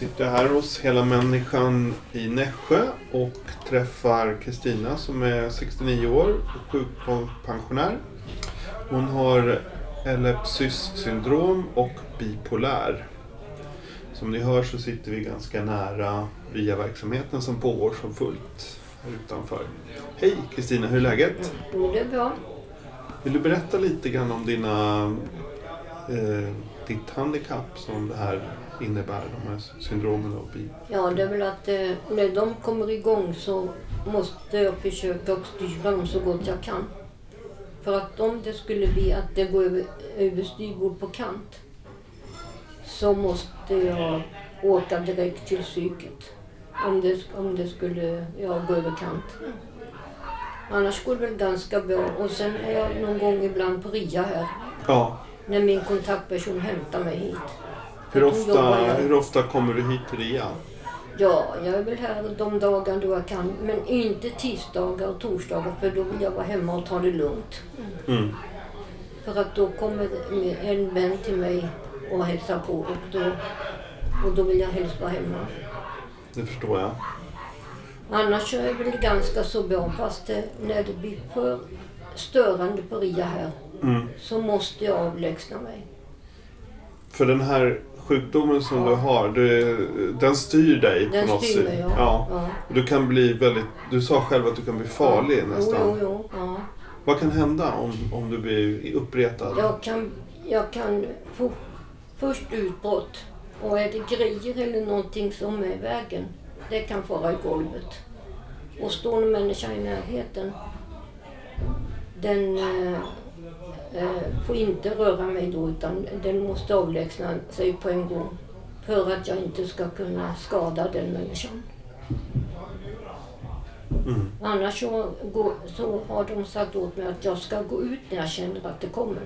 Jag sitter här hos Hela Människan i Nässjö och träffar Kristina som är 69 år och sjukpensionär. Hon har epilepsys syndrom och bipolär. Som ni hör så sitter vi ganska nära RIA-verksamheten som pågår som fullt här utanför. Hej Kristina, hur är läget? Jo, det är bra. Vill du berätta lite grann om dina, eh, ditt handikapp som det här innebär, de här syndromen och bi? Ja, det är väl att eh, när de kommer igång så måste jag försöka och styra dem så gott jag kan. För att om det skulle bli att det går över, över styrbord på kant så måste jag åka direkt till psyket. Om det, om det skulle ja, gå över kant. Annars går det väl ganska bra. Och sen är jag någon gång ibland på RIA här. Ja. När min kontaktperson hämtar mig hit. Hur ofta, hur ofta kommer du hit till RIA? Ja, jag är väl här de dagar då jag kan. Men inte tisdagar och torsdagar för då vill jag vara hemma och ta det lugnt. Mm. För att då kommer en vän till mig och hälsar på och då, och då vill jag helst vara hemma. Det förstår jag. Annars är det väl ganska så bra fast det, när det blir för störande på RIA här Mm. så måste jag avlägsna mig. För den här sjukdomen som Ja. du har, du, den styr dig Den på något styr sätt. mig, ja. ja. ja. Du kan bli väldigt, du sa själv att du kan bli farlig Jo, nästan. jo, jo. Ja. Vad kan hända om, om du blir uppretad? Jag kan, jag kan få först utbrott och är det grejer eller någonting som är i vägen, det kan fara i golvet. Och står en människa i närheten, den eh, får inte röra mig då utan den måste avlägsna sig på en gång för att jag inte ska kunna skada den människan. Mm. Annars så, går, så har de sagt åt mig att jag ska gå ut när jag känner att det kommer.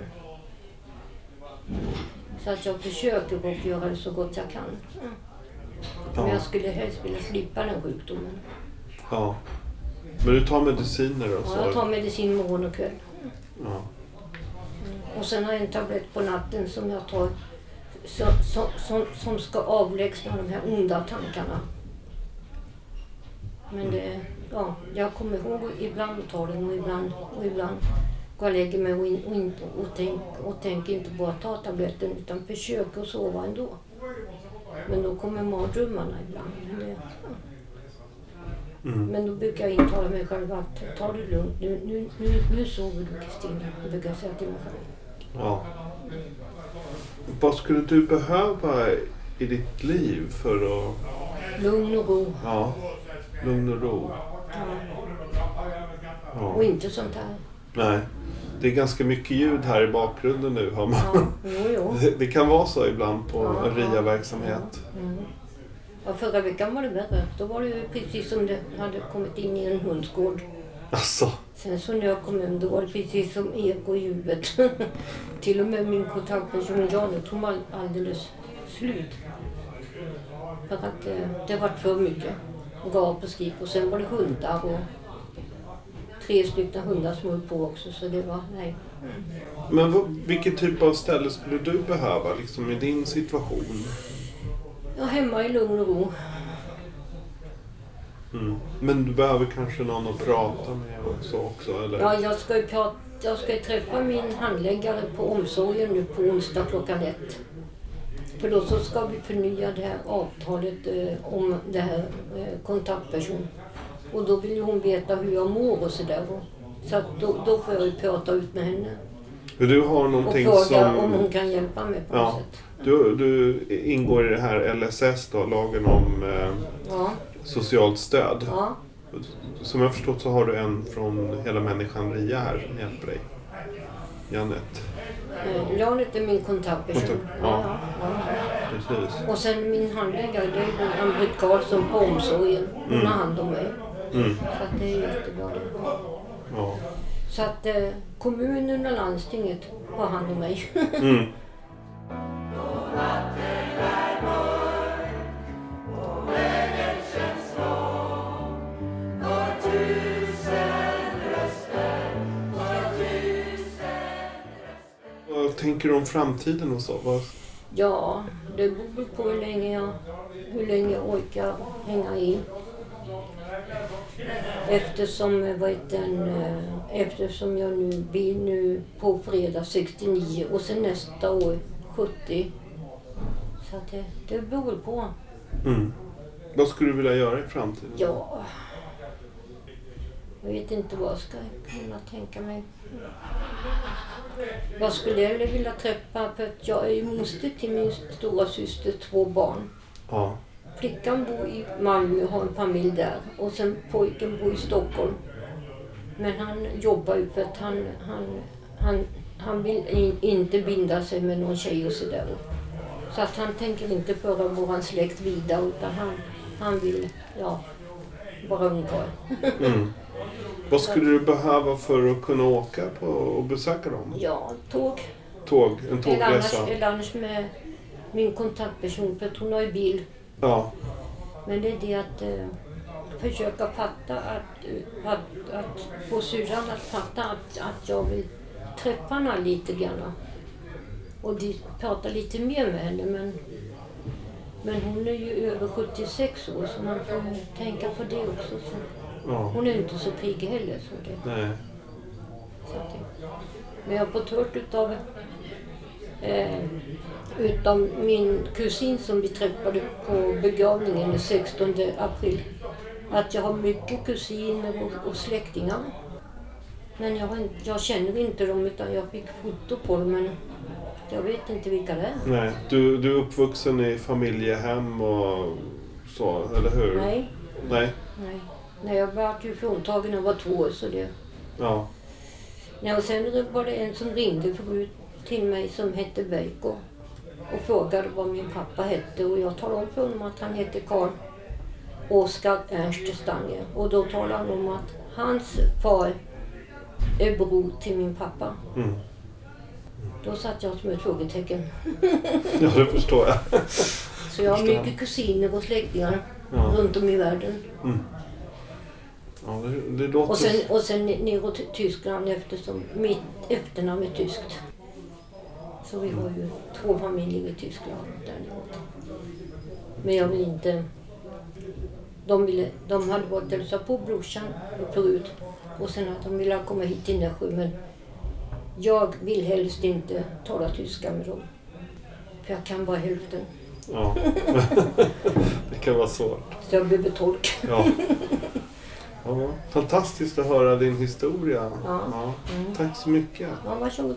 Så att jag försöker och göra det så gott jag kan. Men Ja. jag skulle helst vilja slippa den sjukdomen. ja. Men du tar mediciner? Ja, jag tar medicin morgon och kväll. Ja. Och sen har jag en tablett på natten som jag tar så, så, som, som ska avlägsna de här onda tankarna. Men det, ja, jag kommer ihåg ibland att ta den och ibland, och ibland går jag och lägger mig och, in, och, inte, och, tänk, och tänker inte på att ta tabletten utan försöker att sova ändå. Men då kommer mardrömmarna ibland. Men, det, ja. Mm. Men då brukar jag intala mig själv att ta det lugnt. Nu, nu, nu, nu sover du Kristina, brukar jag säga till mig själv. Ja. Vad skulle du behöva i ditt liv för att... Lugn och ro. Ja. Lugn och ro. Ja. Och inte sånt här. Nej. Det är ganska mycket ljud här i bakgrunden nu. Har man. Ja, jo, jo. Det, det kan vara så ibland på Ja, en RIA-verksamhet. Mm. Ja, förra veckan var det värre. Då var det ju precis som det hade kommit in i en hundsgård. Alltså. Sen så när jag kom hem då var det precis som eko i huvudet. Till och med min kontaktperson hon var alldeles slut. För att eh, det var för mycket. Gap och skrik och sen var det hundar och tre stycken hundar som höll på också så det var, nej. Men vad, vilken typ av ställe skulle du behöva liksom, i din situation? Är hemma i lugn och ro. Mm. Men du behöver kanske någon att prata med och så också? Eller? Ja, jag ska prata, jag ska träffa min handläggare på omsorgen nu på onsdag klockan ett. För då så ska vi förnya det här avtalet eh, om det här eh, kontaktperson. Och då vill hon veta hur jag mår och sådär. Så att då, då får jag ju prata ut med henne. Du har Och någonting fråga som... om hon kan hjälpa mig på Ja. något sätt. Du, du ingår i det här LSS då, lagen om eh, Ja, socialt stöd. ja. Som jag förstått så har du en från Hela Människan RIA här som hjälper dig. Janet. Eh, Janet är min kontaktperson. Kontakt, Ja, ja. Precis. Och sen min handläggare, det är Ann-Britt Karlsson på omsorgen. Hon Mm. har hand om mig. Mm. Så det är jättebra. Ja. Så att eh, kommunen och landstinget har hand om mig. Mm. Vad tänker du om framtiden och så? Vad... ja, det beror på hur länge jag, hur länge jag orkar hänga i. Eftersom, eh, vad den, eh, eftersom jag nu blir nu på fredag 69 och sen nästa år 70. Så att det, det beror på. Mm. Vad skulle du vilja göra i framtiden? Ja, jag vet inte vad jag ska kunna tänka mig. Jag skulle vilja träffa, för att jag är ju moster till min stora syster två barn. Ja. Flickan bor i Malmö och har en familj där och sen pojken bor i Stockholm. Men han jobbar ju för att han, han, han, han vill in, inte binda sig med någon tjej och sådär. Så att han tänker inte föra våran släkt vidare utan han, han vill, ja, vara ungkarl. Mm. Vad skulle du behöva för att kunna åka på och besöka dem? Ja, tåg. Tåg, en Eller annars, tågresa? eller annars med min kontaktperson för att hon har ju bil. Ja. Men det är det att eh, försöka fatta att, eh, att, att få syrran att fatta att, att jag vill träffa henne lite grann. Och de, prata lite mer med henne. Men, men hon är ju över 76 år så man får tänka på det också. Så. ja. Hon är inte så pigg heller. Så det, Nej. så det. Men jag har fått hört utav, eh, utav min kusin som vi träffade på begravningen den 16 april. Att jag har mycket kusiner och, och släktingar. Men jag, har jag känner inte dem utan jag fick foto på dem men jag vet inte vilka det är. Nej. Du, du är uppvuxen i familjehem och så, eller hur? Nej, Nej. nej. Nej, jag var ju fråntagen när jag var två år så det... Ja. Nej, och sen var det en som ringde förut till mig som hette Veiko och frågade vad min pappa hette och jag talade om för honom att han hette Karl Oskar Ernst Stange och då talade han om att hans far är bror till min pappa. Mm. Då satt jag som ett frågetecken. ja, det förstår jag. Så jag har mycket kusiner och släktingar Ja. runt om i världen. Mm. Ja, det, det låter... Och sen, och sen neråt Tyskland eftersom mitt efternamn är tyskt. Så vi har ju två familjer i Tyskland där neråt. Men jag vill inte... De, ville, de hade varit och hälsat på brorsan förut och sen att de ville komma hit till Nässjö men jag vill helst inte tala tyska med dem. För jag kan bara hälften. Ja. det kan vara svårt. Så jag behöver tolk. Ja. Ja, fantastiskt att höra din historia. Ja. Ja. Tack så mycket. Ja, varsågod.